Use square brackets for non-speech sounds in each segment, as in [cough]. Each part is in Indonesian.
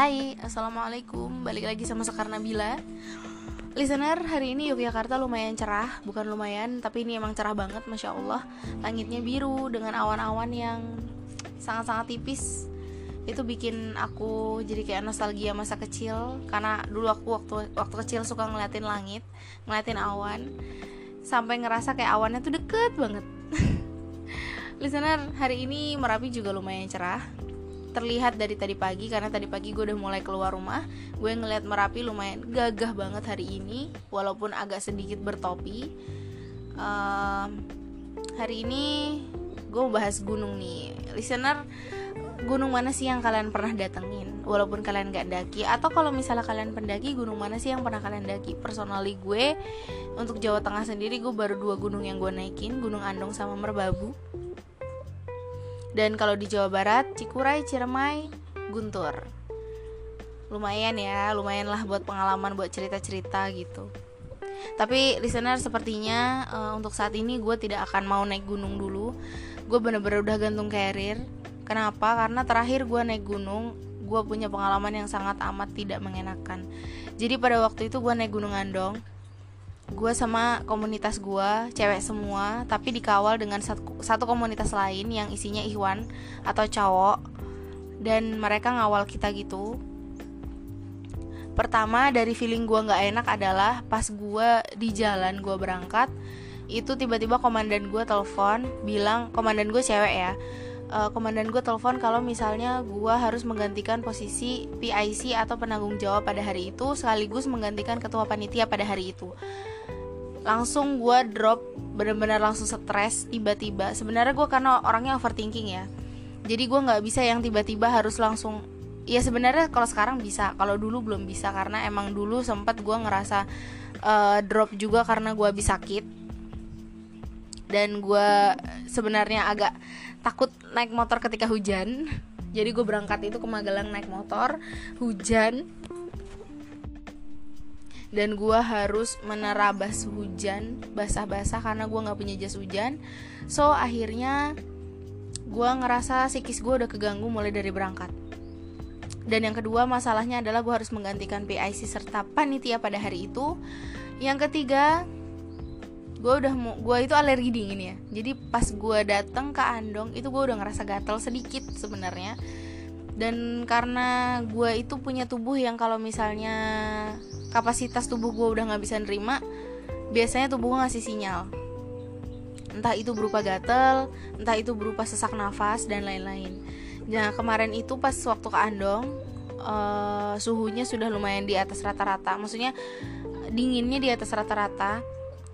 Hai, Assalamualaikum. Balik lagi sama Sekar Nabila. Listener, hari ini Yogyakarta lumayan cerah. Bukan lumayan, tapi ini emang cerah banget Masya Allah. Langitnya biru dengan awan-awan yang sangat-sangat tipis. Itu bikin aku jadi kayak nostalgia masa kecil. Karena dulu aku waktu, waktu kecil suka ngeliatin langit Ngeliatin awan. Sampai ngerasa kayak awannya tuh deket banget. [laughs] Listener, hari ini Merapi juga lumayan cerah terlihat dari tadi pagi karena tadi pagi gue udah mulai keluar rumah. Gue ngeliat merapi lumayan gagah banget hari ini walaupun agak sedikit bertopi. Um, hari ini gue bahas gunung nih. Listener gunung mana sih yang kalian pernah datengin? Walaupun kalian gak daki atau kalau misalnya kalian pendaki gunung mana sih yang pernah kalian daki? Personally gue untuk Jawa Tengah sendiri gue baru dua gunung yang gue naikin gunung Andong sama Merbabu dan kalau di Jawa Barat, Cikuray, Ciremai, Guntur. Lumayan ya, lumayan lah buat pengalaman, buat cerita-cerita gitu. Tapi listener sepertinya uh, untuk saat ini gue tidak akan mau naik gunung dulu. Gue bener-bener udah gantung carrier. Kenapa? Karena terakhir gue naik gunung, gue punya pengalaman yang sangat amat tidak mengenakan. Jadi pada waktu itu gue naik gunung Andong gue sama komunitas gue cewek semua tapi dikawal dengan satu, satu komunitas lain yang isinya Ikhwan atau cowok dan mereka ngawal kita gitu. Pertama dari feeling gue nggak enak adalah pas gue di jalan gue berangkat itu tiba-tiba komandan gue telepon bilang komandan gue cewek ya uh, komandan gue telepon kalau misalnya gue harus menggantikan posisi PIC atau penanggung jawab pada hari itu sekaligus menggantikan ketua panitia pada hari itu langsung gue drop bener-bener langsung stres tiba-tiba. Sebenarnya gue karena orangnya overthinking ya. Jadi gue nggak bisa yang tiba-tiba harus langsung ya sebenarnya kalau sekarang bisa kalau dulu belum bisa karena emang dulu sempat gue ngerasa uh, drop juga karena gue habis sakit. Dan gue sebenarnya agak takut naik motor ketika hujan. Jadi gue berangkat itu ke Magelang naik motor hujan dan gue harus menerabas hujan basah-basah karena gue nggak punya jas hujan. So akhirnya gue ngerasa psikis gue udah keganggu mulai dari berangkat. Dan yang kedua masalahnya adalah gue harus menggantikan PIC serta panitia pada hari itu. Yang ketiga gue udah mau gue itu alergi dingin ya. Jadi pas gue dateng ke Andong itu gue udah ngerasa gatel sedikit sebenarnya. Dan karena gue itu punya tubuh yang kalau misalnya kapasitas tubuh gue udah nggak bisa nerima biasanya tubuh gue ngasih sinyal. Entah itu berupa gatel entah itu berupa sesak nafas dan lain-lain. Nah kemarin itu pas waktu ke Andong uh, suhunya sudah lumayan di atas rata-rata. Maksudnya dinginnya di atas rata-rata.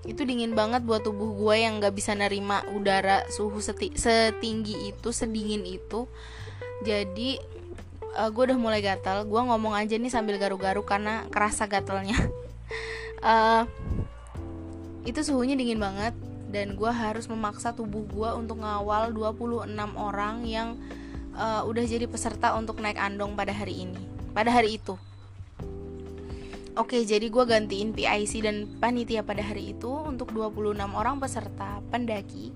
Itu dingin banget buat tubuh gue yang nggak bisa nerima udara suhu seti setinggi itu sedingin itu. Jadi uh, eh, gue udah mulai gatal gue ngomong aja nih sambil garuk-garuk karena kerasa gatalnya uh, [laughs] itu suhunya dingin banget dan gue harus memaksa tubuh gue untuk ngawal 26 orang yang uh, udah jadi peserta untuk naik andong pada hari ini pada hari itu. Oke, jadi gue gantiin PIC dan panitia pada hari itu untuk 26 orang peserta pendaki.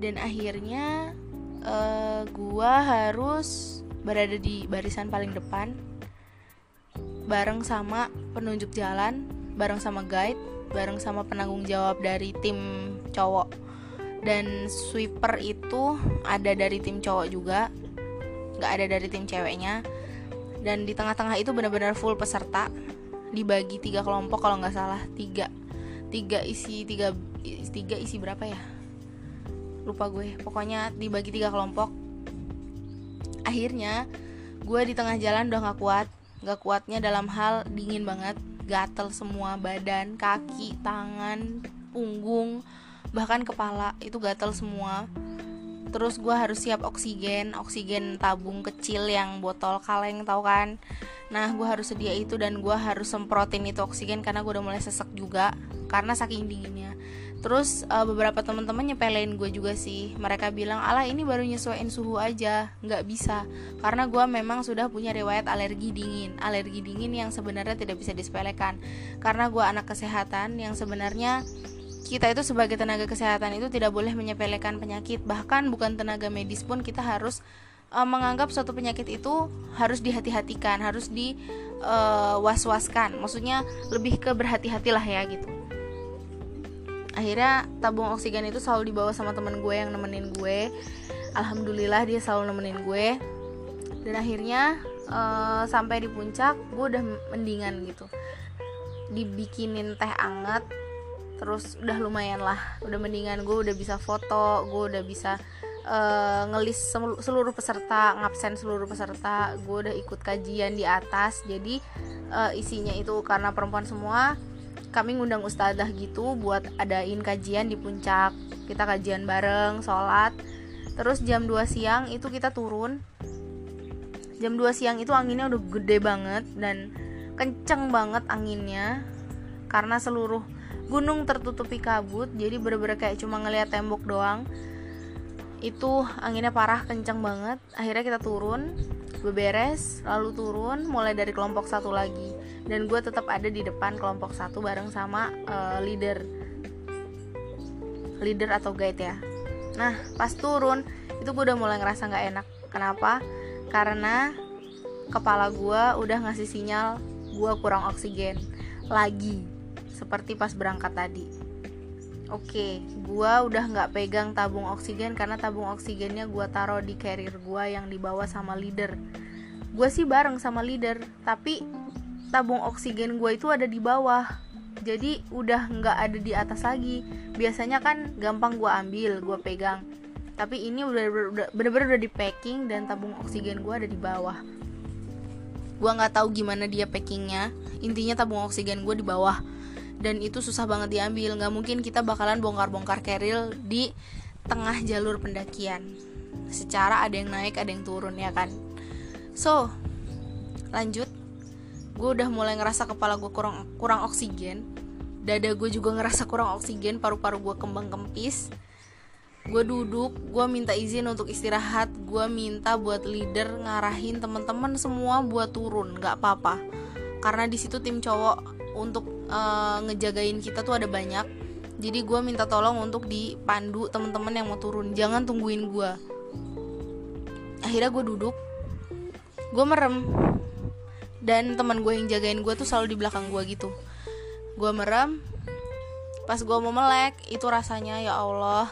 Dan akhirnya uh, gue harus berada di barisan paling depan bareng sama penunjuk jalan, bareng sama guide, bareng sama penanggung jawab dari tim cowok. Dan sweeper itu ada dari tim cowok juga, nggak ada dari tim ceweknya. Dan di tengah-tengah itu benar-benar full peserta, dibagi tiga kelompok kalau nggak salah tiga, tiga isi tiga tiga isi berapa ya? Lupa gue. Pokoknya dibagi tiga kelompok akhirnya gue di tengah jalan udah gak kuat. Gak kuatnya dalam hal dingin banget. Gatel semua badan kaki tangan punggung bahkan kepala. Itu gatel semua. Terus gue harus siap oksigen. Oksigen tabung kecil yang botol kaleng tau kan? Nah gue harus sedia itu dan gue harus semprotin itu oksigen karena gue udah mulai sesek juga. Karena saking dinginnya terus uh, beberapa teman-teman nyepelin gue juga sih. Mereka bilang ala ini baru nyesuaiin suhu aja. Nggak bisa. Karena gue memang sudah punya riwayat alergi dingin. Alergi dingin yang sebenarnya tidak bisa disepelekan. Karena gue anak kesehatan yang sebenarnya kita itu sebagai tenaga kesehatan itu tidak boleh menyepelekan penyakit. Bahkan bukan tenaga medis pun kita harus uh, menganggap suatu penyakit itu harus dihati-hatikan harus di uh, was-waskan. Maksudnya lebih ke berhati-hatilah ya gitu akhirnya tabung oksigen itu selalu dibawa sama temen gue yang nemenin gue. Alhamdulillah dia selalu nemenin gue. Dan akhirnya uh, sampai di puncak gue udah mendingan gitu. Dibikinin teh anget terus udah lumayan lah. Udah mendingan gue udah bisa foto gue udah bisa uh, ngelis seluruh peserta ngabsen seluruh peserta. Gue udah ikut kajian di atas jadi uh, isinya itu karena perempuan semua kami ngundang ustadzah gitu buat adain kajian di puncak. Kita kajian bareng sholat. Terus jam 2 siang itu kita turun. Jam 2 siang itu anginnya udah gede banget dan kenceng banget anginnya karena seluruh gunung tertutupi kabut. Jadi bener-bener kayak cuma ngeliat tembok doang. Itu anginnya parah kenceng banget. Akhirnya kita turun beberes lalu turun mulai dari kelompok satu lagi dan gue tetap ada di depan kelompok satu bareng sama uh, leader. Leader atau guide ya. Nah pas turun itu gue udah mulai ngerasa nggak enak. Kenapa? Karena kepala gue udah ngasih sinyal gue kurang oksigen. Lagi seperti pas berangkat tadi. Oke, gue udah nggak pegang tabung oksigen karena tabung oksigennya gue taruh di carrier gue yang dibawa sama leader. Gue sih bareng sama leader, tapi tabung oksigen gue itu ada di bawah. Jadi udah nggak ada di atas lagi. Biasanya kan gampang gue ambil, gue pegang. Tapi ini udah bener-bener udah di packing dan tabung oksigen gue ada di bawah. Gue nggak tahu gimana dia packingnya. Intinya tabung oksigen gue di bawah. Dan itu susah banget diambil. Nggak mungkin kita bakalan bongkar-bongkar keril di tengah jalur pendakian. Secara ada yang naik ada yang turun ya kan? So lanjut gue udah mulai ngerasa kepala gue kurang kurang oksigen. Dada gue juga ngerasa kurang oksigen paru-paru gue kembang kempis. Gue duduk gue minta izin untuk istirahat gue minta buat leader ngarahin teman-teman semua buat turun nggak apa-apa. Karena di situ tim cowok untuk uh, ngejagain kita tuh ada banyak. Jadi gue minta tolong untuk dipandu teman-teman yang mau turun jangan tungguin gue. Akhirnya gue duduk gue merem dan teman gue yang jagain gue tuh selalu di belakang gue gitu. Gue merem pas gue mau melek itu rasanya ya Allah.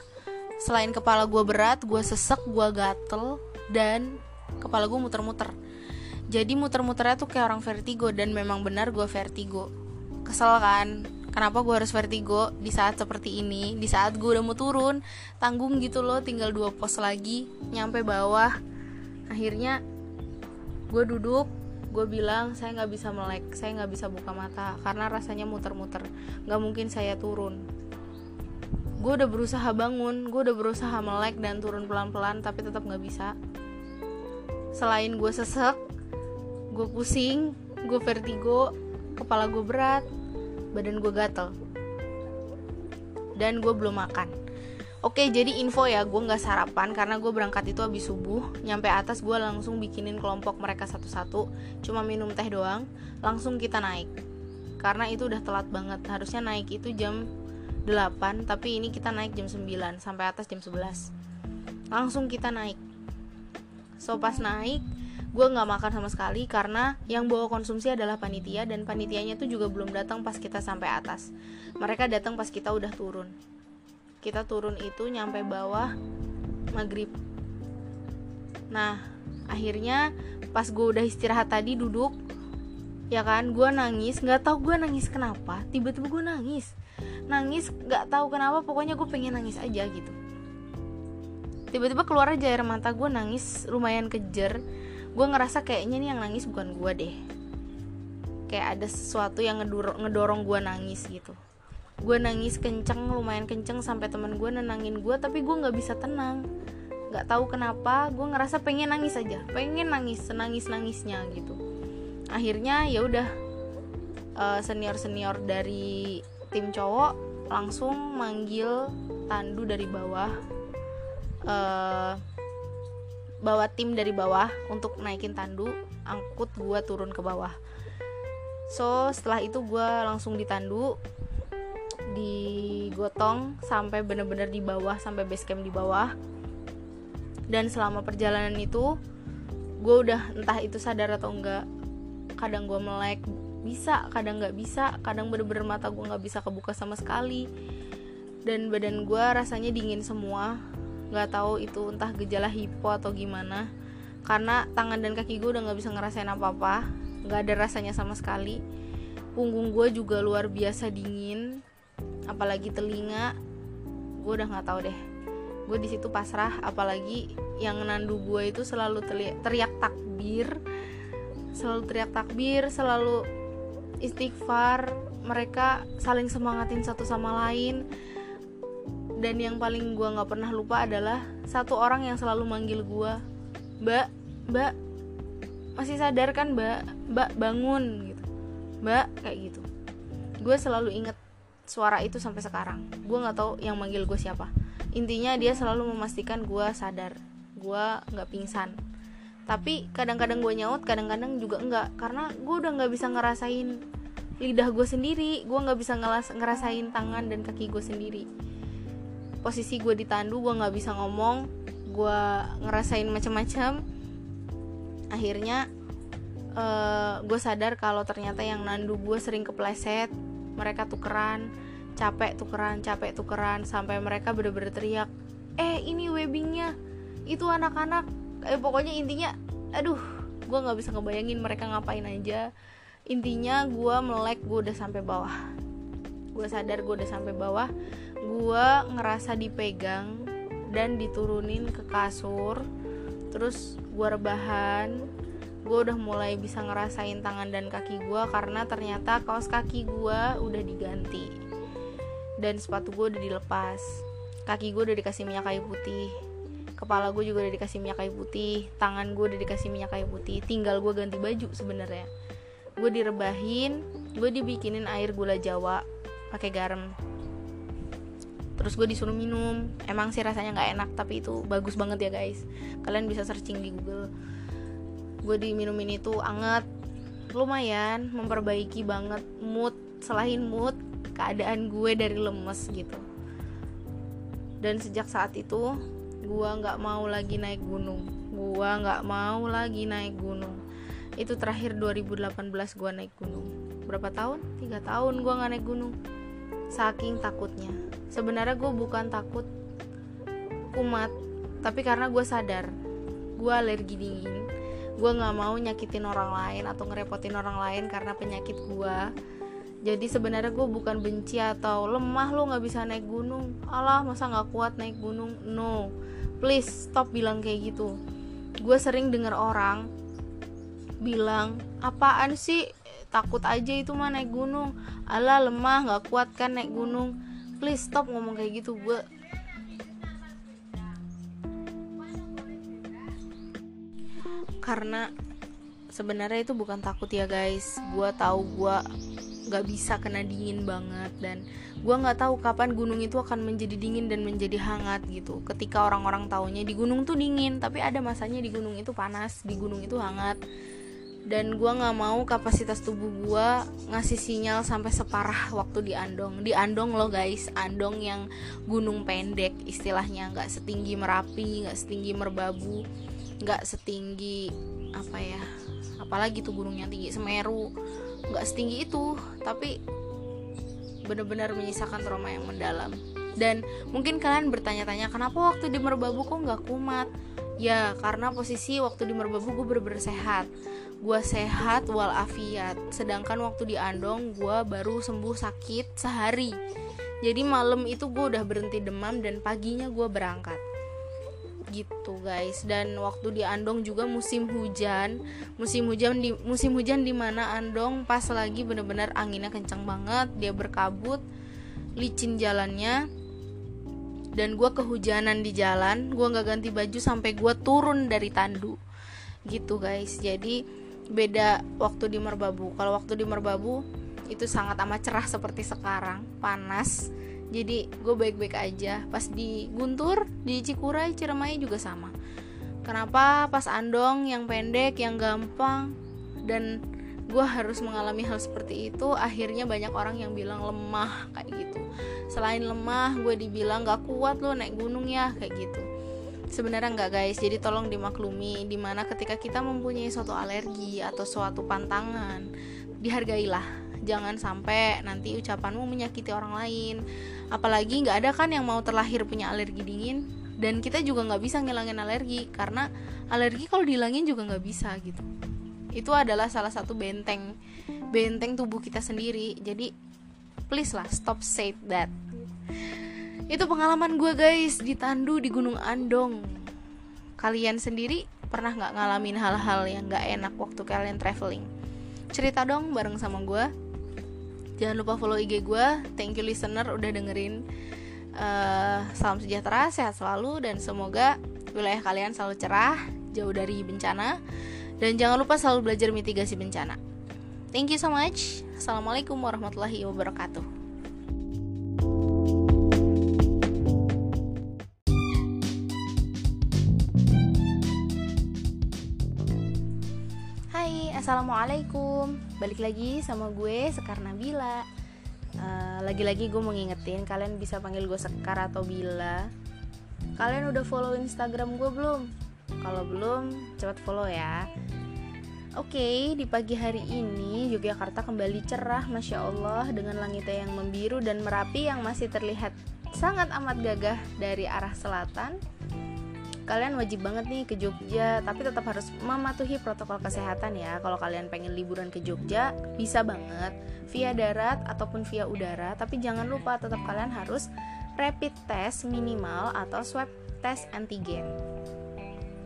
Selain kepala gue berat gue sesek gue gatel dan kepala gue muter-muter. Jadi muter-muternya tuh kayak orang vertigo dan memang benar gue vertigo. Kesel kan? Kenapa gue harus vertigo di saat seperti ini? Di saat gue udah mau turun tanggung gitu loh tinggal dua pos lagi nyampe bawah. Akhirnya gue duduk gue bilang saya nggak bisa melek saya nggak bisa buka mata karena rasanya muter-muter. Nggak mungkin saya turun. Gue udah berusaha bangun gue udah berusaha melek dan turun pelan-pelan tapi tetap nggak bisa. Selain gue sesek gue pusing gue vertigo kepala gue berat badan gue gatel dan gue belum makan Oke jadi info ya gue nggak sarapan karena gue berangkat itu habis subuh. Nyampe atas gue langsung bikinin kelompok mereka satu-satu. Cuma minum teh doang Langsung kita naik. Karena itu udah telat banget Harusnya naik itu jam 8 tapi ini kita naik jam 9 sampai atas jam 11 langsung kita naik. So pas naik gue nggak makan sama sekali karena yang bawa konsumsi adalah panitia dan panitianya tuh juga belum datang pas kita sampai atas. Mereka datang pas kita udah turun kita turun itu nyampe bawah maghrib. Nah akhirnya pas gue udah istirahat tadi duduk ya kan gue nangis nggak tahu gue nangis kenapa tiba-tiba gue nangis. Nangis nggak tahu kenapa pokoknya gue pengen nangis aja gitu. Tiba-tiba keluar aja air mata gue nangis lumayan kejer. Gue ngerasa kayaknya nih yang nangis bukan gue deh. Kayak ada sesuatu yang ngedorong, gue nangis gitu gue nangis kenceng lumayan kenceng sampai teman gue nenangin gue tapi gue nggak bisa tenang. Nggak tahu kenapa gue ngerasa pengen nangis aja. Pengen nangis senangis nangisnya gitu. Akhirnya ya udah eh, senior senior dari tim cowok langsung manggil tandu dari bawah uh, bawa tim dari bawah untuk naikin tandu angkut gue turun ke bawah. So setelah itu gue langsung ditandu digotong sampai bener-bener di bawah sampai base camp di bawah. Dan selama perjalanan itu gue udah entah itu sadar atau enggak kadang gue melek bisa kadang nggak bisa kadang bener-bener mata gue nggak bisa kebuka sama sekali. Dan badan gue rasanya dingin semua nggak tahu itu entah gejala hipo atau gimana. Karena tangan dan kaki gue udah nggak bisa ngerasain apa-apa nggak ada rasanya sama sekali. Punggung gue juga luar biasa dingin apalagi telinga. Gue udah nggak tahu deh. Gue di situ pasrah apalagi yang nandu gue itu selalu teriak takbir. Selalu teriak takbir selalu istighfar. Mereka saling semangatin satu sama lain. Dan yang paling gue nggak pernah lupa adalah satu orang yang selalu manggil gue mbak mbak masih sadar kan mbak? Mbak bangun gitu. Mbak kayak gitu. Gue selalu inget suara itu sampai sekarang. Gue nggak tahu yang manggil gue siapa. Intinya dia selalu memastikan gue sadar. Gue nggak pingsan. Tapi kadang-kadang gue nyaut kadang-kadang juga enggak karena gue udah nggak bisa ngerasain lidah gue sendiri. Gue nggak bisa ngerasain tangan dan kaki gue sendiri. Posisi gue ditandu gue nggak bisa ngomong. Gue ngerasain macam-macam akhirnya uh, eh, gue sadar kalau ternyata yang nandu gue sering kepleset mereka tukeran capek tukeran capek tukeran sampai mereka bener-bener teriak eh ini webbingnya itu anak-anak. Eh pokoknya intinya aduh gue nggak bisa ngebayangin mereka ngapain aja. Intinya gue melek gue udah sampai bawah. Gue sadar gue udah sampai bawah. Gue ngerasa dipegang dan diturunin ke kasur terus gue rebahan gue udah mulai bisa ngerasain tangan dan kaki gue karena ternyata kaos kaki gue udah diganti. Dan sepatu gue udah dilepas. Kaki gue udah dikasih minyak kayu putih. Kepala gue juga udah dikasih minyak kayu putih. Tangan gue udah dikasih minyak kayu putih. Tinggal gue ganti baju sebenarnya. Gue direbahin gue dibikinin air gula jawa pakai garam. Terus gue disuruh minum. Emang sih rasanya nggak enak tapi itu bagus banget ya guys. Kalian bisa searching di google gue diminumin itu anget. Lumayan memperbaiki banget mood selain mood keadaan gue dari lemes gitu. Dan sejak saat itu gua nggak mau lagi naik gunung. Gua nggak mau lagi naik gunung. Itu terakhir 2018 gua naik gunung. Berapa tahun? Tiga tahun gua nggak naik gunung. Saking takutnya. Sebenarnya gue bukan takut kumat tapi karena gue sadar gue alergi dingin gue nggak mau nyakitin orang lain atau ngerepotin orang lain karena penyakit gue jadi sebenarnya gue bukan benci atau lemah lo nggak bisa naik gunung. Alah masa nggak kuat naik gunung? No. Please stop bilang kayak gitu. Gue sering dengar orang bilang apaan sih? Takut aja itu mah naik gunung. Alah lemah nggak kuat kan naik gunung. Please stop ngomong kayak gitu. Gue karena sebenarnya itu bukan takut ya guys. Gue tahu gue nggak bisa kena dingin banget dan gue nggak tahu kapan gunung itu akan menjadi dingin dan menjadi hangat gitu. Ketika orang-orang taunya di gunung tuh dingin tapi ada masanya di gunung itu panas di gunung itu hangat. Dan gue nggak mau kapasitas tubuh gue ngasih sinyal sampai separah waktu di Andong. Di Andong loh guys. Andong yang gunung pendek istilahnya. Nggak setinggi Merapi nggak setinggi Merbabu nggak setinggi apa ya apalagi tuh gunung yang tinggi Semeru nggak setinggi itu tapi benar-benar menyisakan trauma yang mendalam. Dan mungkin kalian bertanya-tanya kenapa waktu di Merbabu kok nggak kumat? Ya karena posisi waktu di Merbabu gue bener-bener sehat. Gue sehat walafiat. Sedangkan waktu di Andong gue baru sembuh sakit sehari. Jadi malam itu gue udah berhenti demam dan paginya gue berangkat gitu guys. Dan waktu di Andong juga musim hujan. Musim hujan di musim hujan di mana Andong pas lagi bener-bener anginnya kencang banget dia berkabut licin jalannya dan gue kehujanan di jalan gue nggak ganti baju sampai gue turun dari tandu. Gitu guys. Jadi beda waktu di Merbabu. Kalau waktu di Merbabu itu sangat amat cerah seperti sekarang panas jadi gue baik-baik aja. Pas di Guntur di Cikuray Ciremai juga sama. Kenapa? Pas Andong yang pendek yang gampang. Dan gue harus mengalami hal seperti itu akhirnya banyak orang yang bilang lemah kayak gitu. Selain lemah gue dibilang gak kuat lo naik gunung ya kayak gitu. Sebenarnya nggak guys. Jadi tolong dimaklumi di mana ketika kita mempunyai suatu alergi atau suatu pantangan dihargailah jangan sampai nanti ucapanmu menyakiti orang lain. Apalagi nggak ada kan yang mau terlahir punya alergi dingin. Dan kita juga nggak bisa ngilangin alergi karena alergi kalau dihilangin juga nggak bisa gitu. Itu adalah salah satu benteng benteng tubuh kita sendiri. Jadi please lah stop say that. Itu pengalaman gue guys di Tandu di Gunung Andong. Kalian sendiri pernah nggak ngalamin hal-hal yang nggak enak waktu kalian traveling? Cerita dong bareng sama gue jangan lupa follow IG gue thank you listener udah dengerin. Uh, salam sejahtera sehat selalu dan semoga wilayah kalian selalu cerah jauh dari bencana. Dan jangan lupa selalu belajar mitigasi bencana. Thank you so much. Assalamualaikum warahmatullahi wabarakatuh Assalamualaikum. Balik lagi sama gue Sekar Nabila. Uh, Lagi-lagi gue mau ngingetin Kalian bisa panggil gue Sekar atau Bila. Kalian udah follow Instagram gue belum? Kalau belum, cepat follow ya. Oke, okay, di pagi hari ini Yogyakarta kembali cerah Masya Allah Dengan langitnya yang membiru dan merapi Yang masih terlihat sangat amat gagah Dari arah selatan kalian wajib banget nih ke Jogja tapi tetap harus mematuhi protokol kesehatan ya. Kalau kalian pengen liburan ke Jogja bisa banget via darat ataupun via udara. Tapi jangan lupa tetap kalian harus rapid test minimal atau swab test antigen.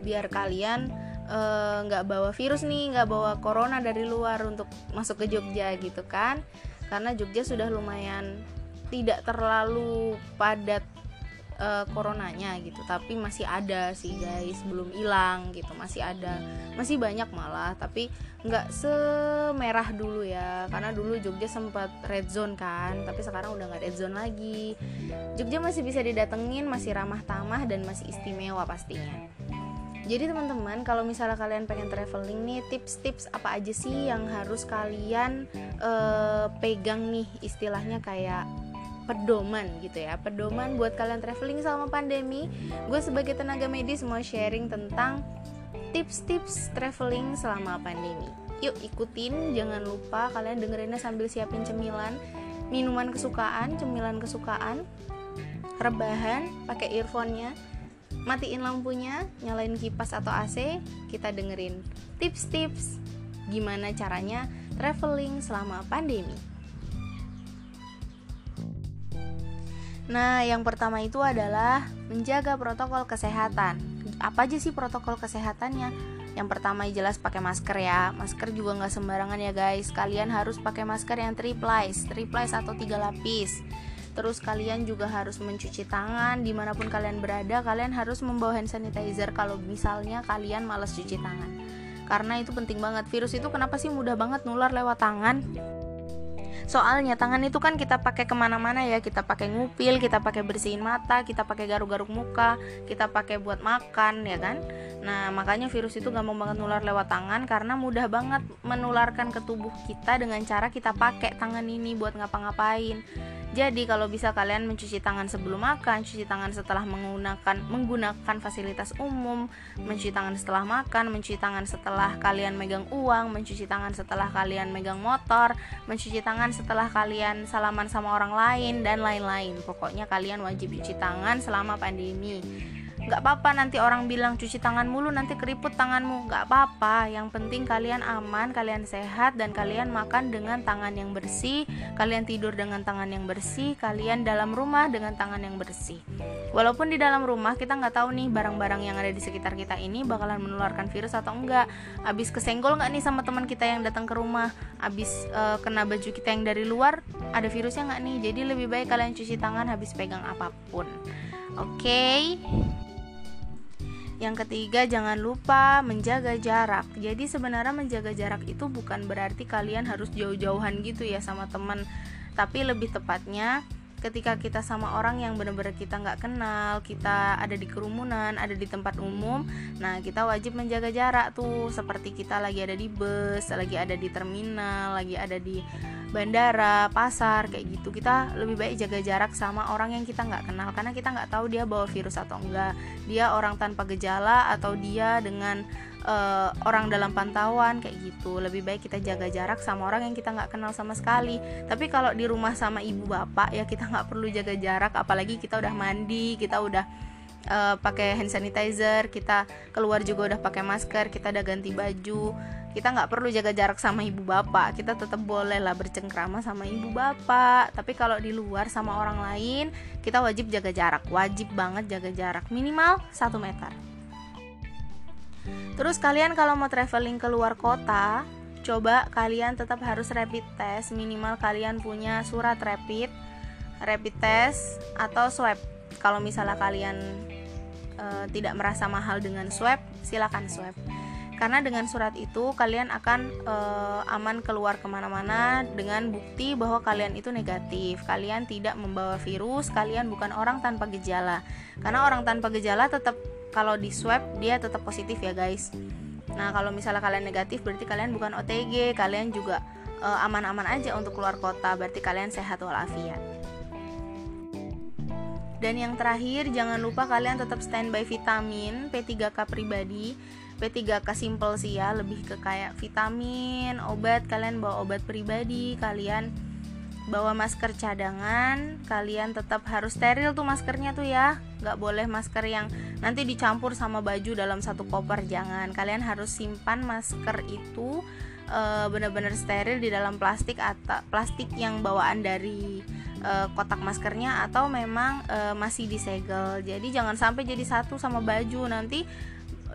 Biar kalian eh, nggak uh, bawa virus nih nggak bawa corona dari luar untuk masuk ke Jogja gitu kan. Karena Jogja sudah lumayan tidak terlalu padat uh, coronanya gitu. Tapi masih ada sih guys belum hilang gitu. Masih ada masih banyak malah tapi nggak semerah dulu ya. Karena dulu Jogja sempat red zone kan tapi sekarang udah nggak red zone lagi. Jogja masih bisa didatengin masih ramah tamah dan masih istimewa pastinya. Jadi teman-teman kalau misalnya kalian pengen traveling nih tips-tips apa aja sih yang harus kalian uh, pegang nih istilahnya kayak pedoman gitu ya. Pedoman buat kalian traveling selama pandemi. Gue sebagai tenaga medis mau sharing tentang tips-tips traveling selama pandemi. Yuk ikutin jangan lupa kalian dengerinnya sambil siapin cemilan. Minuman kesukaan cemilan kesukaan. Rebahan pakai earphone-nya. Matiin lampunya nyalain kipas atau AC kita dengerin tips-tips gimana caranya traveling selama pandemi Nah, yang pertama itu adalah menjaga protokol kesehatan. Apa aja sih protokol kesehatannya? Yang pertama jelas pakai masker ya. Masker juga nggak sembarangan ya guys. Kalian harus pakai masker yang triplies, triplies atau tiga lapis. Terus kalian juga harus mencuci tangan di mana pun kalian berada. Kalian harus membawa hand sanitizer kalau misalnya kalian males cuci tangan. Karena itu penting banget. Virus itu kenapa sih mudah banget nular lewat tangan? Soalnya tangan itu kan kita pakai ke mana-mana ya. Kita pakai ngupil kita pakai bersihin mata kita pakai garuk-garuk muka kita pakai buat makan ya kan? Nah makanya virus itu gampang banget nular lewat tangan karena mudah banget menularkan ke tubuh kita dengan cara kita pakai tangan ini buat ngapa-ngapain jadi kalau bisa kalian mencuci tangan sebelum makan, cuci tangan setelah menggunakan menggunakan fasilitas umum, mencuci tangan setelah makan, mencuci tangan setelah kalian megang uang, mencuci tangan setelah kalian megang motor, mencuci tangan setelah kalian salaman sama orang lain dan lain-lain. Pokoknya kalian wajib cuci tangan selama pandemi nggak apa-apa nanti orang bilang cuci tangan mulu nanti keriput tanganmu. Nggak apa-apa yang penting kalian aman kalian sehat dan kalian makan dengan tangan yang bersih kalian tidur dengan tangan yang bersih kalian dalam rumah dengan tangan yang bersih. Walaupun di dalam rumah kita nggak tahu nih barang-barang yang ada di sekitar kita ini bakalan menularkan virus atau enggak abis kesenggol nggak nih sama teman kita yang datang ke rumah? Abis uh, kena baju kita yang dari luar ada virusnya nggak nih? Jadi lebih baik kalian cuci tangan habis pegang apa pun. Oke? okay? Yang ketiga, jangan lupa menjaga jarak. Jadi sebenarnya menjaga jarak itu bukan berarti kalian harus jauh-jauhan gitu ya sama teman, tapi lebih tepatnya ketika kita sama orang yang benar-benar kita nggak kenal kita ada di kerumunan ada di tempat umum nah kita wajib menjaga jarak tuh. Seperti kita lagi ada di bus lagi ada di terminal lagi ada di bandara pasar kayak gitu. Kita lebih baik jaga jarak sama orang yang kita nggak kenal karena kita nggak tahu dia bawa virus atau enggak. Dia orang tanpa gejala atau dia dengan uh, orang dalam pantauan kayak gitu. Lebih baik kita jaga jarak sama orang yang kita nggak kenal sama sekali. Tapi kalau di rumah sama ibu bapak ya kita nggak perlu jaga jarak. Apalagi kita udah mandi kita udah uh, pakai hand sanitizer kita keluar juga udah pakai masker kita udah ganti baju. Kita nggak perlu jaga jarak sama ibu bapak. Kita tetap boleh lah bercengkrama sama ibu bapak. Tapi kalau di luar sama orang lain kita wajib jaga jarak. Wajib banget jaga jarak. Minimal 1 meter Terus kalian kalau mau traveling ke luar kota, coba kalian tetap harus rapid test, minimal kalian punya surat rapid, rapid test atau swab. Kalau misalnya kalian e, tidak merasa mahal dengan swab, silakan swab. Karena dengan surat itu kalian akan e, aman keluar ke mana-mana dengan bukti bahwa kalian itu negatif, kalian tidak membawa virus, kalian bukan orang tanpa gejala. Karena orang tanpa gejala tetap kalau di swab dia tetap positif ya guys. Nah kalau misalnya kalian negatif berarti kalian bukan OTG kalian juga eh, aman-aman uh, aja untuk keluar kota berarti kalian sehat walafiat. Dan yang terakhir jangan lupa kalian tetap standby vitamin P3K pribadi. P3K simple sih ya lebih ke kayak vitamin obat kalian bawa obat pribadi kalian bawa masker cadangan kalian tetap harus steril tuh maskernya tuh ya nggak boleh masker yang nanti dicampur sama baju dalam satu koper jangan. Kalian harus simpan masker itu e, benar-benar steril di dalam plastik atau plastik yang bawaan dari e, kotak maskernya atau memang e, masih disegel. Jadi jangan sampai jadi satu sama baju. Nanti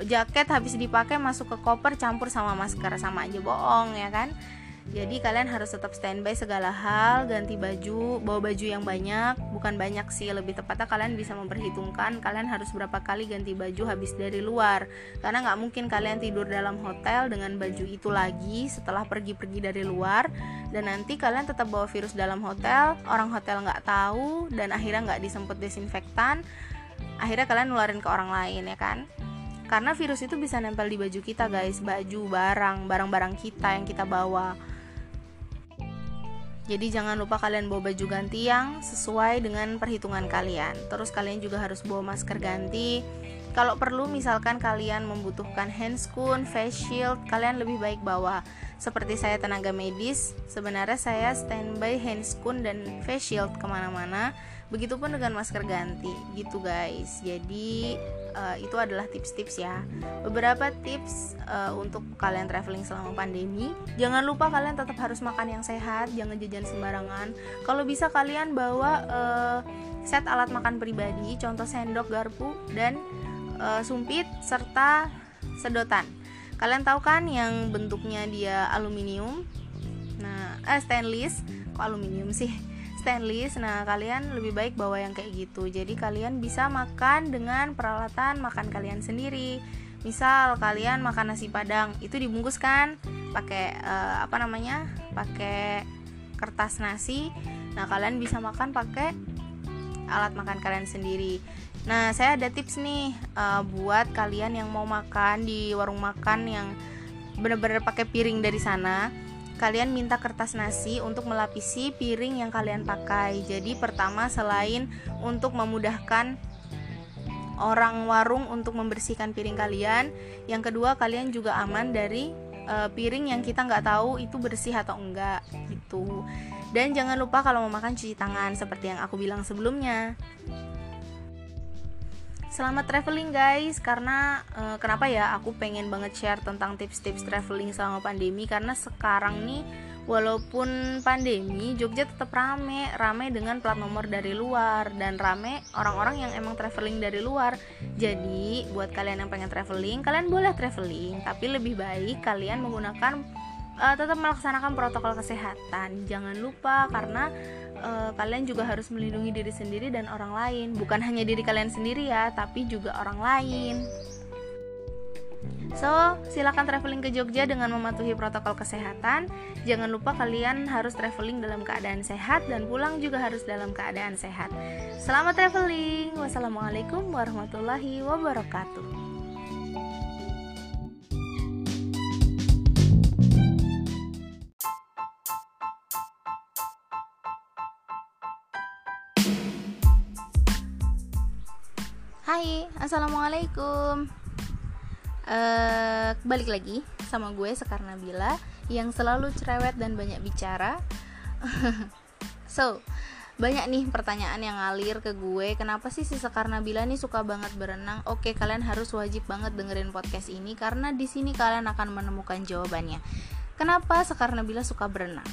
jaket habis dipakai masuk ke koper campur sama masker. Sama aja bohong ya kan jadi kalian harus tetap standby segala hal, ganti baju, bawa baju yang banyak, bukan banyak sih, lebih tepatnya kalian bisa memperhitungkan kalian harus berapa kali ganti baju habis dari luar. Karena nggak mungkin kalian tidur dalam hotel dengan baju itu lagi setelah pergi-pergi dari luar dan nanti kalian tetap bawa virus dalam hotel, orang hotel nggak tahu dan akhirnya nggak disemput desinfektan, akhirnya kalian nularin ke orang lain ya kan? karena virus itu bisa nempel di baju kita guys baju barang barang-barang kita yang kita bawa jadi jangan lupa kalian bawa baju ganti yang sesuai dengan perhitungan kalian. Terus kalian juga harus bawa masker ganti. Kalau perlu misalkan kalian membutuhkan handscoon, face shield, kalian lebih baik bawa. Seperti saya tenaga medis, sebenarnya saya standby handscoon dan face shield ke mana-mana Begitupun dengan masker ganti gitu guys. Jadi uh, itu adalah tips-tips ya. Beberapa tips uh, untuk kalian traveling selama pandemi. Jangan lupa kalian tetap harus makan yang sehat, jangan jajan sembarangan. Kalau bisa kalian bawa uh, set alat makan pribadi, contoh sendok, garpu dan uh, sumpit serta sedotan. Kalian tahu kan yang bentuknya dia aluminium? Nah, eh stainless, kok aluminium sih? Stainless. Nah kalian lebih baik bawa yang kayak gitu. Jadi kalian bisa makan dengan peralatan makan kalian sendiri. Misal kalian makan nasi padang itu dibungkus kan? Pakai uh, apa namanya? Pakai kertas nasi. Nah kalian bisa makan pakai alat makan kalian sendiri. Nah saya ada tips nih uh, buat kalian yang mau makan di warung makan yang bener-bener pakai piring dari sana kalian minta kertas nasi untuk melapisi piring yang kalian pakai. Jadi pertama selain untuk memudahkan orang warung untuk membersihkan piring kalian, yang kedua kalian juga aman dari uh, piring yang kita nggak tahu itu bersih atau enggak gitu. Dan jangan lupa kalau mau makan cuci tangan seperti yang aku bilang sebelumnya. Selamat traveling guys, karena uh, kenapa ya aku pengen banget share tentang tips-tips traveling selama pandemi karena sekarang nih walaupun pandemi Jogja tetap rame, rame dengan plat nomor dari luar dan rame orang-orang yang emang traveling dari luar. Jadi buat kalian yang pengen traveling, kalian boleh traveling, tapi lebih baik kalian menggunakan uh, tetap melaksanakan protokol kesehatan. Jangan lupa karena uh, kalian juga harus melindungi diri sendiri dan orang lain bukan hanya diri kalian sendiri ya tapi juga orang lain So, silakan traveling ke Jogja dengan mematuhi protokol kesehatan. Jangan lupa kalian harus traveling dalam keadaan sehat dan pulang juga harus dalam keadaan sehat. Selamat traveling. Wassalamualaikum warahmatullahi wabarakatuh. Hai, assalamualaikum. Uh, balik lagi sama gue Sekar Nabila yang selalu cerewet dan banyak bicara. [laughs] so, banyak nih pertanyaan yang ngalir ke gue kenapa sih si Sekar Nabila nih suka banget berenang? Oke kalian harus wajib banget dengerin podcast ini karena di sini kalian akan menemukan jawabannya. Kenapa Sekar Nabila suka berenang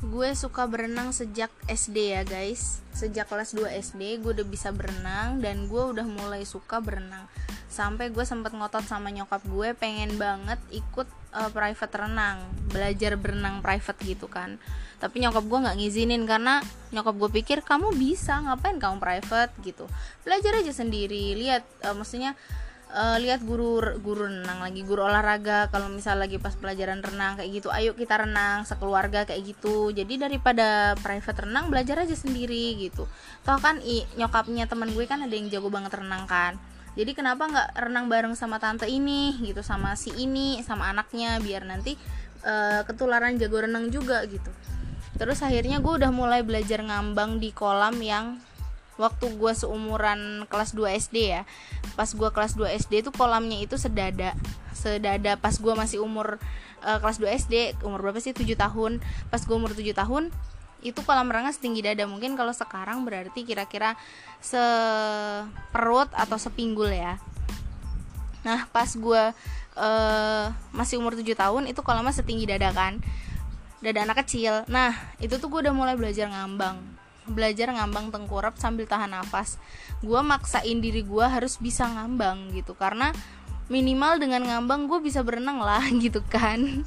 gue suka berenang sejak SD ya guys. Sejak kelas 2 SD gue udah bisa berenang dan gue udah mulai suka berenang. Sampai gue sempet ngotot sama nyokap gue pengen banget ikut uh, private renang belajar berenang private gitu kan. Tapi nyokap gue nggak ngizinin karena nyokap gue pikir kamu bisa ngapain kamu private? gitu. Belajar aja sendiri lihat uh, maksudnya uh, lihat guru guru renang lagi guru olahraga. Kalau misal lagi pas pelajaran renang kayak gitu ayo kita renang sekeluarga kayak gitu. Jadi daripada private renang belajar aja sendiri gitu. Toh kan i, nyokapnya teman gue kan ada yang jago banget renang kan. Jadi kenapa nggak renang bareng sama tante ini gitu sama si ini sama anaknya biar nanti uh, ketularan jago renang juga gitu. Terus akhirnya gue udah mulai belajar ngambang di kolam yang waktu gue seumuran kelas 2 SD ya pas gue kelas 2 SD itu kolamnya itu sedada sedada pas gue masih umur uh, kelas 2 SD umur berapa sih? 7 tahun. Pas gue umur 7 tahun itu kolam renang setinggi dada. Mungkin kalau sekarang berarti kira-kira seperut atau sepinggul ya. Nah pas gue uh, masih umur 7 tahun itu kolamnya setinggi dada kan. Dada anak kecil. Nah itu tuh gue udah mulai belajar ngambang belajar ngambang tengkurap sambil tahan nafas. Gue maksain diri gue harus bisa ngambang gitu karena minimal dengan ngambang gue bisa berenang lah [laughs] gitu kan.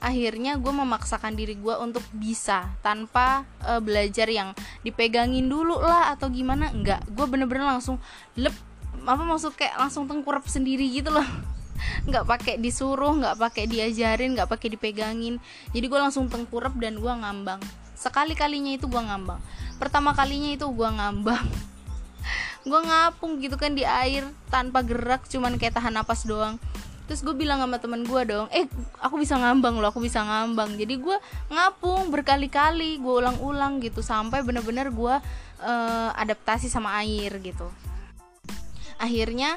Akhirnya gue memaksakan diri gue untuk bisa tanpa uh, belajar yang dipegangin dulu lah atau gimana enggak. Gue bener-bener langsung lep apa maksud kayak langsung tengkurap sendiri gitu loh. [laughs] Nggak pakai disuruh nggak pakai diajarin nggak pakai dipegangin. Jadi gue langsung tengkurap dan gue ngambang sekali kalinya itu gue ngambang. Pertama kalinya itu gue ngambang. [laughs] Gue ngapung gitu kan di air tanpa gerak cuman kayak tahan napas doang. Terus gue bilang sama temen gue dong eh aku bisa ngambang loh aku bisa ngambang. Jadi gue ngapung berkali-kali gue ulang-ulang gitu sampai bener-bener gue uh, adaptasi sama air gitu. Akhirnya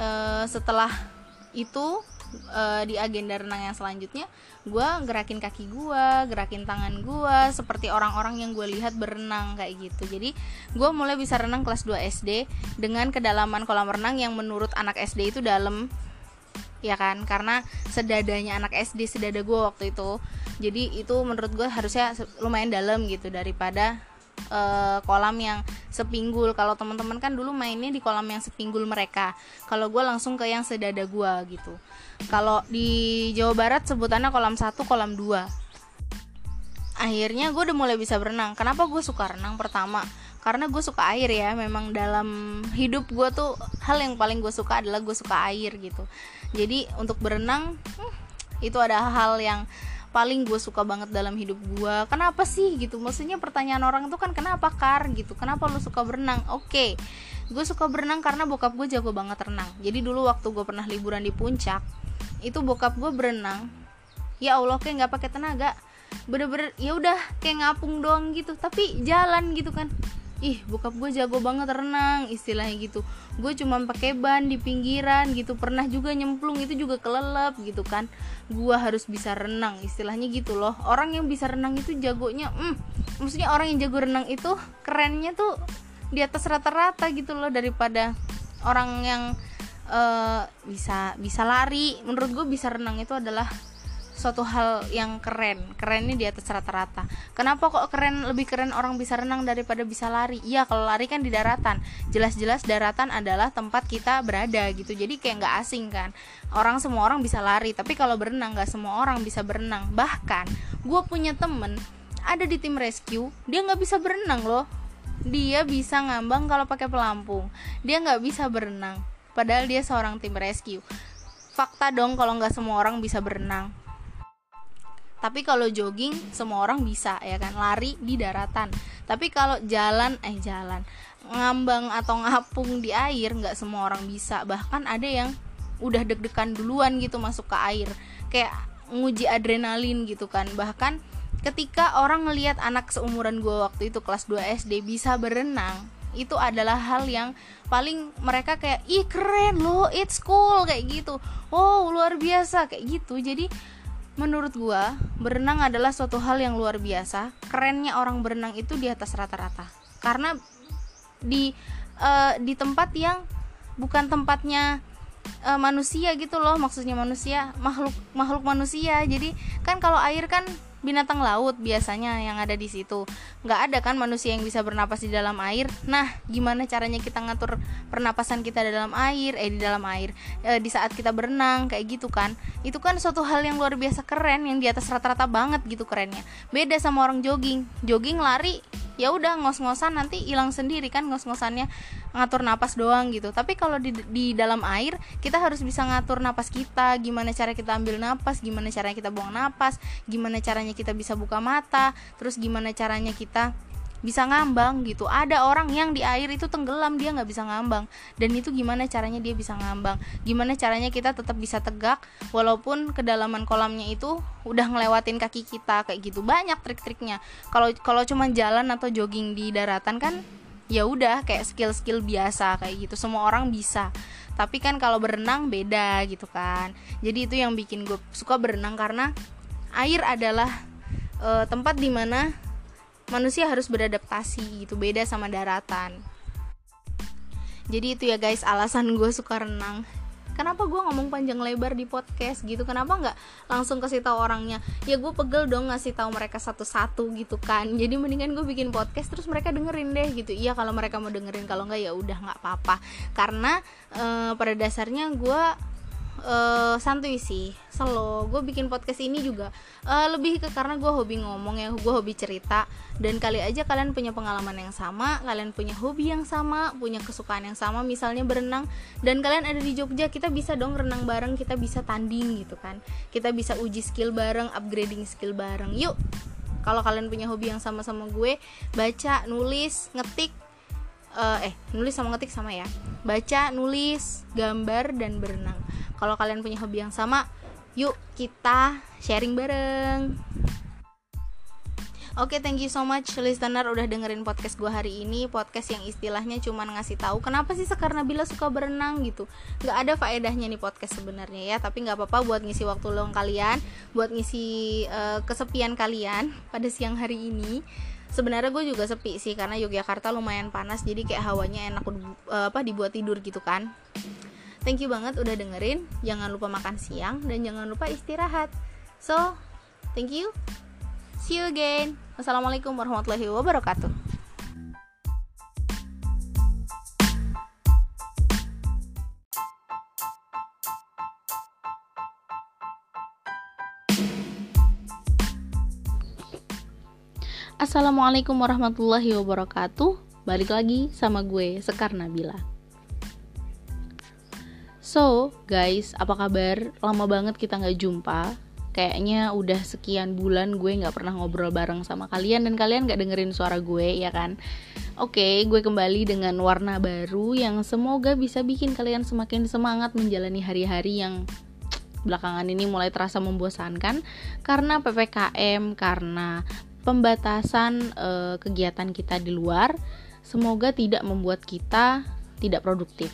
uh, setelah itu uh, di agenda renang yang selanjutnya gue gerakin kaki gue gerakin tangan gue seperti orang-orang yang gue lihat berenang kayak gitu. Jadi gue mulai bisa renang kelas 2 SD dengan kedalaman kolam renang yang menurut anak SD itu dalam. Ya kan? Karena sedadanya anak SD sedada gue waktu itu. Jadi itu menurut gue harusnya lumayan dalam gitu daripada uh, kolam yang sepinggul. Kalau teman-teman kan dulu mainnya di kolam yang sepinggul mereka. Kalau gue langsung ke yang sedada gue gitu. Kalau di Jawa Barat sebutannya kolam satu kolam dua. Akhirnya gue udah mulai bisa berenang. Kenapa gue suka renang? Pertama karena gue suka air ya. Memang dalam hidup gue tuh hal yang paling gue suka adalah gue suka air gitu. Jadi untuk berenang hmm, itu ada hal yang paling gue suka banget dalam hidup gue kenapa sih gitu? Maksudnya pertanyaan orang itu kan kenapa kar? Gitu. Kenapa lu suka berenang? Oke. Okay. gue suka berenang karena bokap gue jago banget renang. Jadi dulu waktu gue pernah liburan di puncak itu bokap gue berenang. Ya allah kayak nggak pakai tenaga. Bener-bener ya udah kayak ngapung doang gitu. Tapi jalan gitu kan ih bokap gue jago banget renang istilahnya gitu. Gue cuma pakai ban di pinggiran gitu. Pernah juga nyemplung itu juga kelelep gitu kan. Gue harus bisa renang istilahnya gitu loh. Orang yang bisa renang itu jagonya hmm, maksudnya orang yang jago renang itu kerennya tuh di atas rata-rata gitu loh daripada orang yang uh, bisa bisa lari. Menurut gue bisa renang itu adalah suatu hal yang keren. Kerennya di atas rata-rata. Kenapa kok keren lebih keren orang bisa renang daripada bisa lari? Iya kalau lari kan di daratan. Jelas-jelas daratan adalah tempat kita berada gitu. Jadi kayak nggak asing kan. Orang semua orang bisa lari tapi kalau berenang nggak semua orang bisa berenang. Bahkan gue punya temen ada di tim rescue dia nggak bisa berenang loh. Dia bisa ngambang kalau pakai pelampung. Dia nggak bisa berenang padahal dia seorang tim rescue. Fakta dong kalau nggak semua orang bisa berenang tapi kalau jogging semua orang bisa ya kan? Lari di daratan. Tapi kalau jalan eh jalan. Ngambang atau ngapung di air nggak semua orang bisa. Bahkan ada yang udah deg-degan duluan gitu masuk ke air. Kayak nguji adrenalin gitu kan. Bahkan ketika orang ngelihat anak seumuran gue waktu itu kelas 2 SD bisa berenang itu adalah hal yang paling mereka kayak ih keren loh it's cool kayak gitu. Oh luar biasa kayak gitu. Jadi menurut gua berenang adalah suatu hal yang luar biasa. Kerennya orang berenang itu di atas rata-rata. Karena di uh, di tempat yang bukan tempatnya uh, manusia gitu loh maksudnya manusia makhluk makhluk manusia. Jadi kan kalau air kan binatang laut biasanya yang ada di situ. Nggak ada kan manusia yang bisa bernapas di dalam air? Nah gimana caranya kita ngatur pernapasan kita di dalam air? Eh di dalam air. E, di saat kita berenang kayak gitu kan. Itu kan suatu hal yang luar biasa keren yang di atas rata-rata banget gitu kerennya. Beda sama orang jogging. Jogging lari ya udah ngos-ngosan nanti hilang sendiri kan ngos-ngosannya ngatur napas doang gitu. Tapi kalau di, di dalam air kita harus bisa ngatur napas kita gimana cara kita ambil napas gimana caranya kita buang napas gimana caranya kita bisa buka mata terus gimana caranya kita bisa ngambang gitu. Ada orang yang di air itu tenggelam dia nggak bisa ngambang. Dan itu gimana caranya dia bisa ngambang? Gimana caranya kita tetap bisa tegak walaupun kedalaman kolamnya itu udah ngelewatin kaki kita kayak gitu. Banyak trik-triknya. Kalau kalau cuma jalan atau jogging di daratan kan ya udah kayak skill-skill biasa kayak gitu. Semua orang bisa. Tapi kan kalau berenang beda gitu kan. Jadi itu yang bikin gue suka berenang karena air adalah uh, tempat di mana manusia harus beradaptasi gitu beda sama daratan. Jadi itu ya guys alasan gue suka renang. Kenapa gue ngomong panjang lebar di podcast gitu? Kenapa nggak langsung kasih tahu orangnya? Ya gue pegel dong ngasih tahu mereka satu-satu gitu kan. Jadi mendingan gue bikin podcast terus mereka dengerin deh gitu. Iya kalau mereka mau dengerin kalau nggak ya udah nggak apa-apa. Karena e, pada dasarnya gue uh, santuy sih slow. Gue bikin podcast ini juga uh, lebih ke karena gue hobi ngomong ya gue hobi cerita. Dan kali aja kalian punya pengalaman yang sama kalian punya hobi yang sama punya kesukaan yang sama misalnya berenang dan kalian ada di Jogja kita bisa dong renang bareng kita bisa tanding gitu kan. Kita bisa uji skill bareng upgrading skill bareng. Yuk kalau kalian punya hobi yang sama sama gue baca nulis ngetik uh, eh nulis sama ngetik sama ya. Baca nulis gambar dan berenang. Kalau kalian punya hobi yang sama yuk kita sharing bareng. Oke, okay, thank you so much listener udah dengerin podcast gue hari ini. Podcast yang istilahnya cuma ngasih tahu Kenapa sih Sekar Nabila suka berenang gitu. Gak ada faedahnya nih podcast sebenarnya ya Tapi gak apa-apa buat ngisi waktu luang kalian Buat ngisi uh, kesepian kalian pada siang hari ini sebenarnya gue juga sepi sih karena Yogyakarta lumayan panas jadi kayak hawanya enak uh, apa dibuat tidur gitu kan Thank you banget udah dengerin. Jangan lupa makan siang dan jangan lupa istirahat. So, thank you. See you again. Wassalamualaikum warahmatullahi wabarakatuh. Assalamualaikum warahmatullahi wabarakatuh Balik lagi sama gue Sekar Nabila So, guys, apa kabar? Lama banget kita nggak jumpa. Kayaknya udah sekian bulan gue nggak pernah ngobrol bareng sama kalian dan kalian nggak dengerin suara gue, ya kan? Oke, okay, gue kembali dengan warna baru yang semoga bisa bikin kalian semakin semangat menjalani hari-hari yang [tsk] belakangan ini mulai terasa membosankan karena PPKM, karena pembatasan e, kegiatan kita di luar. Semoga tidak membuat kita tidak produktif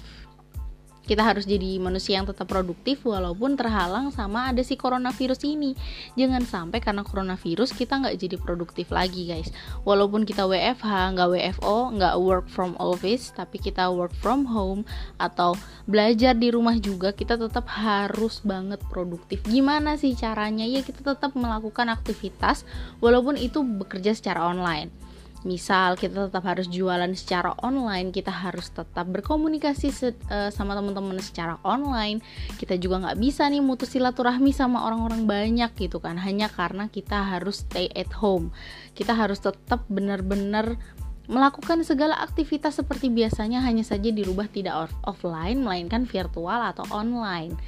kita harus jadi manusia yang tetap produktif walaupun terhalang sama ada si coronavirus ini. Jangan sampai karena coronavirus kita nggak jadi produktif lagi guys. Walaupun kita WFH nggak WFO nggak work from office tapi kita work from home atau belajar di rumah juga kita tetap harus banget produktif. Gimana sih caranya? Ya kita tetap melakukan aktivitas walaupun itu bekerja secara online misal kita tetap harus jualan secara online kita harus tetap berkomunikasi uh, sama teman-teman secara online. Kita juga nggak bisa nih mutus silaturahmi sama orang-orang banyak gitu kan. Hanya karena kita harus stay at home. Kita harus tetap benar-benar Melakukan segala aktivitas seperti biasanya hanya saja dirubah tidak offline melainkan virtual atau online.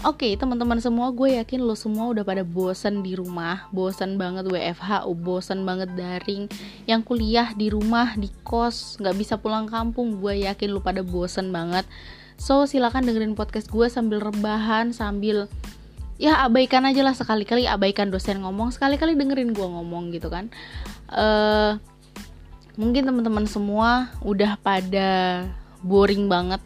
Oke, okay, teman-teman semua, gue yakin lo semua udah pada bosan di rumah, bosan banget WFH, bosan banget daring, yang kuliah di rumah, di kos, nggak bisa pulang kampung. Gue yakin lo pada bosan banget. So, silakan dengerin podcast gue sambil rebahan, sambil ya abaikan aja lah sekali-kali abaikan dosen ngomong, sekali-kali dengerin gue ngomong gitu kan. Uh, mungkin teman-teman semua udah pada boring banget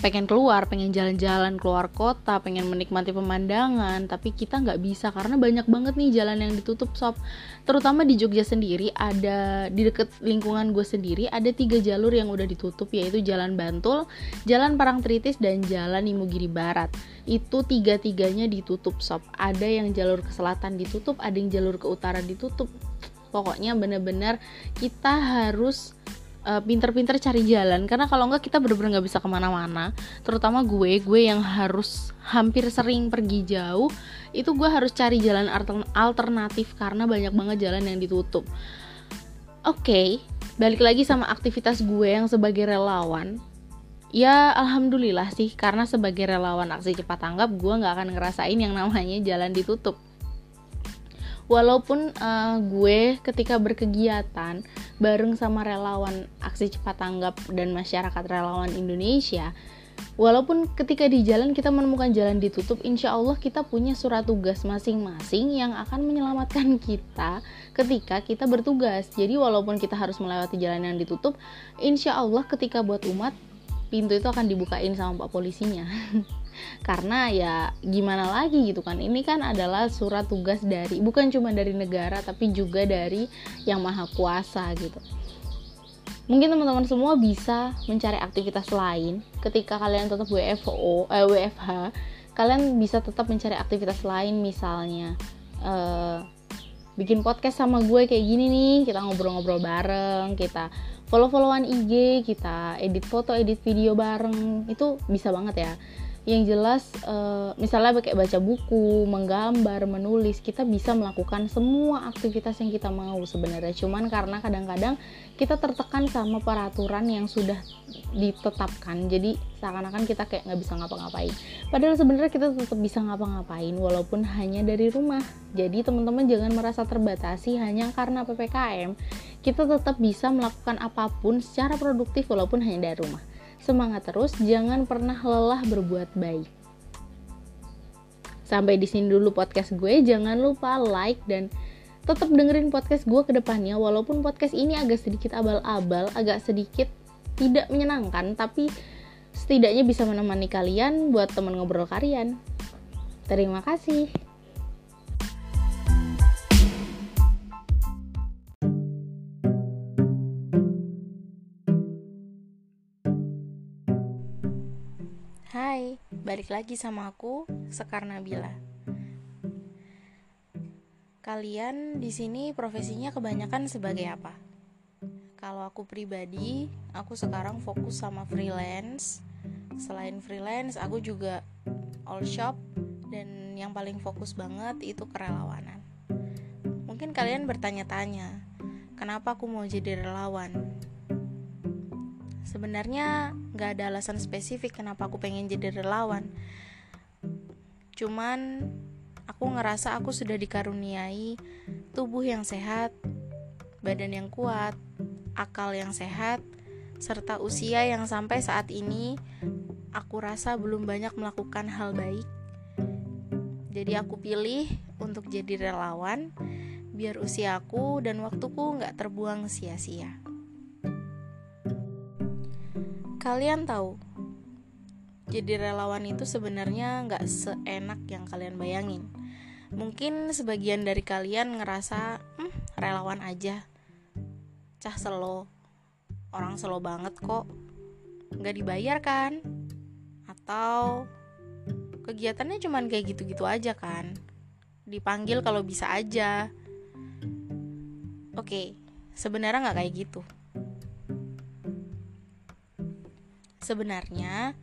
pengen keluar, pengen jalan-jalan keluar kota, pengen menikmati pemandangan, tapi kita nggak bisa karena banyak banget nih jalan yang ditutup sob. Terutama di Jogja sendiri ada di deket lingkungan gue sendiri ada tiga jalur yang udah ditutup yaitu Jalan Bantul, Jalan Parangtritis dan Jalan Imogiri Barat. Itu tiga-tiganya ditutup sob. Ada yang jalur ke selatan ditutup, ada yang jalur ke utara ditutup. Pokoknya bener-bener kita harus uh, pinter-pinter cari jalan. Karena kalau enggak kita bener-bener nggak bisa ke mana-mana. Terutama gue gue yang harus hampir sering pergi jauh itu gue harus cari jalan alternatif karena banyak banget jalan yang ditutup. Oke okay, balik lagi sama aktivitas gue yang sebagai relawan. Ya alhamdulillah sih karena sebagai relawan aksi cepat tanggap gue nggak akan ngerasain yang namanya jalan ditutup walaupun uh, gue ketika berkegiatan bareng sama relawan aksi cepat tanggap dan masyarakat relawan Indonesia walaupun ketika di jalan kita menemukan jalan ditutup insya Allah kita punya surat tugas masing-masing yang akan menyelamatkan [laughs] kita ketika kita bertugas. Jadi walaupun kita harus melewati jalan yang ditutup insya Allah ketika buat umat pintu itu akan dibukain sama pak polisinya [laughs] karena ya gimana lagi gitu kan? Ini kan adalah surat tugas dari bukan cuma dari negara tapi juga dari yang maha kuasa gitu. Mungkin teman-teman semua bisa mencari aktivitas lain ketika kalian tetap WFO eh, WFH kalian bisa tetap mencari aktivitas lain misalnya uh, bikin podcast sama gue kayak gini nih kita ngobrol-ngobrol bareng kita follow-followan IG kita edit foto edit video bareng itu bisa banget ya yang jelas uh, misalnya kayak baca buku, menggambar, menulis, kita bisa melakukan semua aktivitas yang kita mau sebenarnya. Cuman karena kadang-kadang kita tertekan sama peraturan yang sudah ditetapkan, jadi seakan-akan kita kayak nggak bisa ngapa-ngapain. Padahal sebenarnya kita tetap bisa ngapa-ngapain walaupun hanya dari rumah. Jadi teman-teman jangan merasa terbatasi hanya karena ppkm. Kita tetap bisa melakukan apa pun secara produktif walaupun hanya dari rumah. Semangat terus, jangan pernah lelah berbuat baik. Sampai di sini dulu podcast gue. Jangan lupa like dan tetap dengerin podcast gue ke depannya. Walaupun podcast ini agak sedikit abal-abal, agak sedikit tidak menyenangkan, tapi setidaknya bisa menemani kalian buat teman ngobrol kalian. Terima kasih. Balik lagi sama aku Sekar Nabila. Kalian di sini profesinya kebanyakan sebagai apa? Kalau aku pribadi, aku sekarang fokus sama freelance. Selain freelance, aku juga all shop dan yang paling fokus banget itu kerelawanan. Mungkin kalian bertanya-tanya, kenapa aku mau jadi relawan? Sebenarnya gak ada alasan spesifik kenapa aku pengen jadi relawan. Cuman aku ngerasa aku sudah dikaruniai tubuh yang sehat, badan yang kuat, akal yang sehat, serta usia yang sampai saat ini aku rasa belum banyak melakukan hal baik. Jadi aku pilih untuk jadi relawan biar usiaku dan waktuku nggak terbuang sia-sia. Kalian tahu, jadi relawan itu sebenarnya nggak seenak yang kalian bayangin. Mungkin sebagian dari kalian ngerasa, hmm, relawan aja, cah selo, orang selo banget kok, nggak dibayar kan? Atau kegiatannya cuman kayak gitu-gitu aja kan? Dipanggil kalau bisa aja. Oke, sebenarnya nggak kayak gitu sebenarnya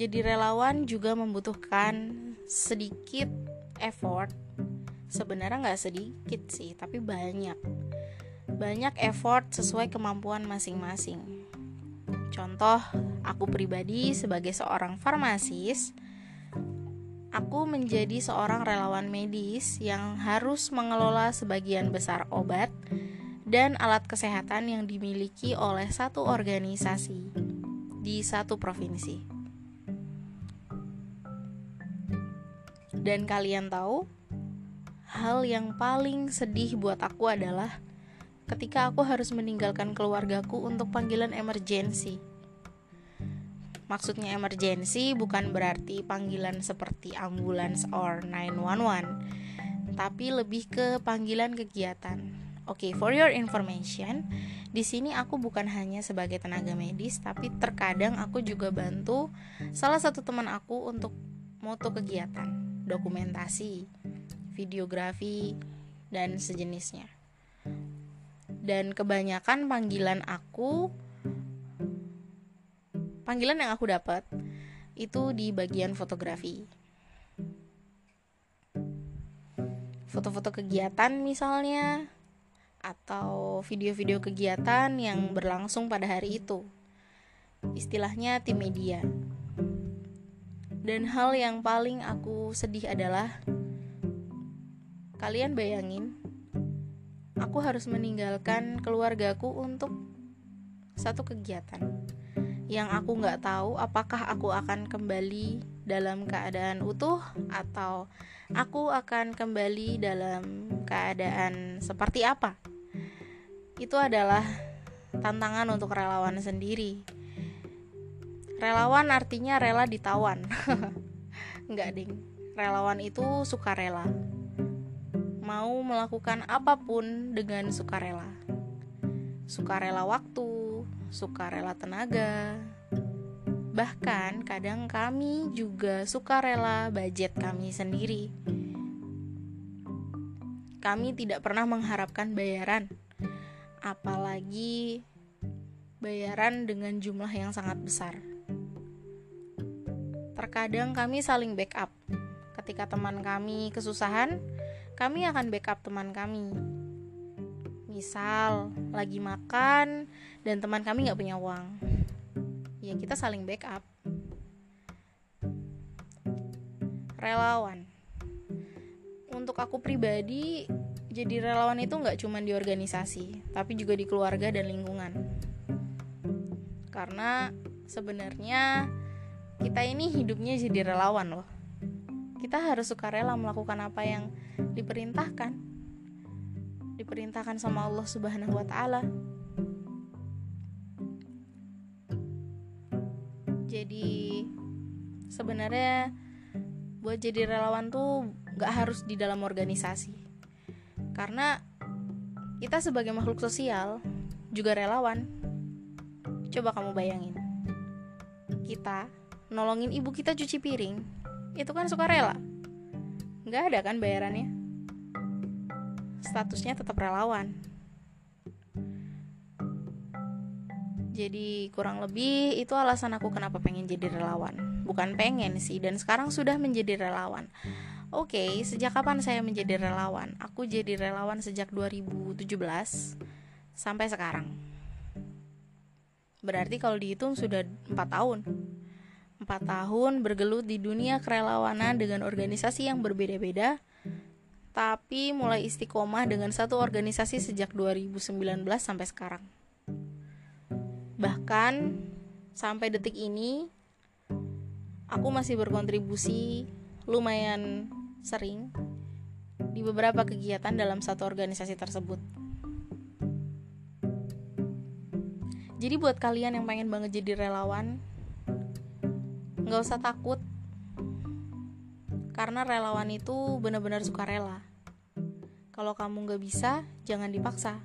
jadi relawan juga membutuhkan sedikit effort. Sebenarnya nggak sedikit sih tapi banyak. Banyak effort sesuai kemampuan masing-masing. Contoh, aku pribadi sebagai seorang farmasis, aku menjadi seorang relawan medis yang harus mengelola sebagian besar obat dan alat kesehatan yang dimiliki oleh satu organisasi di satu provinsi. Dan kalian tahu, hal yang paling sedih buat aku adalah ketika aku harus meninggalkan keluargaku untuk panggilan emergensi Maksudnya emergency bukan berarti panggilan seperti ambulans or 911, tapi lebih ke panggilan kegiatan. Oke, okay, for your information, di sini aku bukan hanya sebagai tenaga medis, tapi terkadang aku juga bantu salah satu teman aku untuk moto kegiatan, dokumentasi, videografi, dan sejenisnya. Dan kebanyakan panggilan aku panggilan yang aku dapat itu di bagian fotografi. Foto-foto kegiatan misalnya atau video-video kegiatan yang berlangsung pada hari itu. Istilahnya tim media. Dan hal yang paling aku sedih adalah kalian bayangin aku harus meninggalkan keluargaku untuk satu kegiatan yang aku nggak tahu apakah aku akan kembali dalam keadaan utuh atau aku akan kembali dalam keadaan seperti apa. Itu adalah tantangan untuk relawan sendiri. Relawan artinya rela ditawan. [laughs] Enggak, ding. Relawan itu suka rela. Mau melakukan apa pun dengan sukarela. Sukarela waktu, suka rela tenaga. Bahkan kadang kami juga suka rela budget kami sendiri. Kami tidak pernah mengharapkan bayaran, apalagi bayaran dengan jumlah yang sangat besar. Terkadang kami saling backup. Ketika teman kami kesusahan, kami akan backup teman kami misal lagi makan dan teman kami nggak punya uang ya kita saling backup relawan untuk aku pribadi jadi relawan itu nggak cuma di organisasi tapi juga di keluarga dan lingkungan karena sebenarnya kita ini hidupnya jadi relawan loh kita harus suka rela melakukan apa yang diperintahkan diperintahkan sama Allah Subhanahu wa taala. Jadi sebenarnya buat jadi relawan tuh gak harus di dalam organisasi. Karena kita sebagai makhluk sosial juga relawan. Coba kamu bayangin. Kita nolongin ibu kita cuci piring, itu kan suka rela. Gak ada kan bayarannya? statusnya tetap relawan. Jadi kurang lebih itu alasan aku kenapa pengen jadi relawan. Bukan pengen sih dan sekarang sudah menjadi relawan. Oke, okay, sejak kapan saya menjadi relawan? Aku jadi relawan sejak 2017 sampai sekarang. Berarti kalau dihitung sudah 4 tahun. 4 tahun bergelut di dunia kerelawanan dengan organisasi yang berbeda-beda tapi mulai istiqomah dengan satu organisasi sejak 2019 sampai sekarang. Bahkan sampai detik ini aku masih berkontribusi lumayan sering di beberapa kegiatan dalam satu organisasi tersebut. Jadi buat kalian yang pengen banget jadi relawan, nggak usah takut karena relawan itu benar-benar suka rela. Kalau kamu nggak bisa, jangan dipaksa.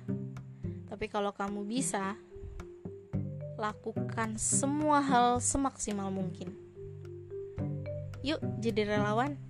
Tapi kalau kamu bisa, lakukan semua hal semaksimal mungkin. Yuk, jadi relawan.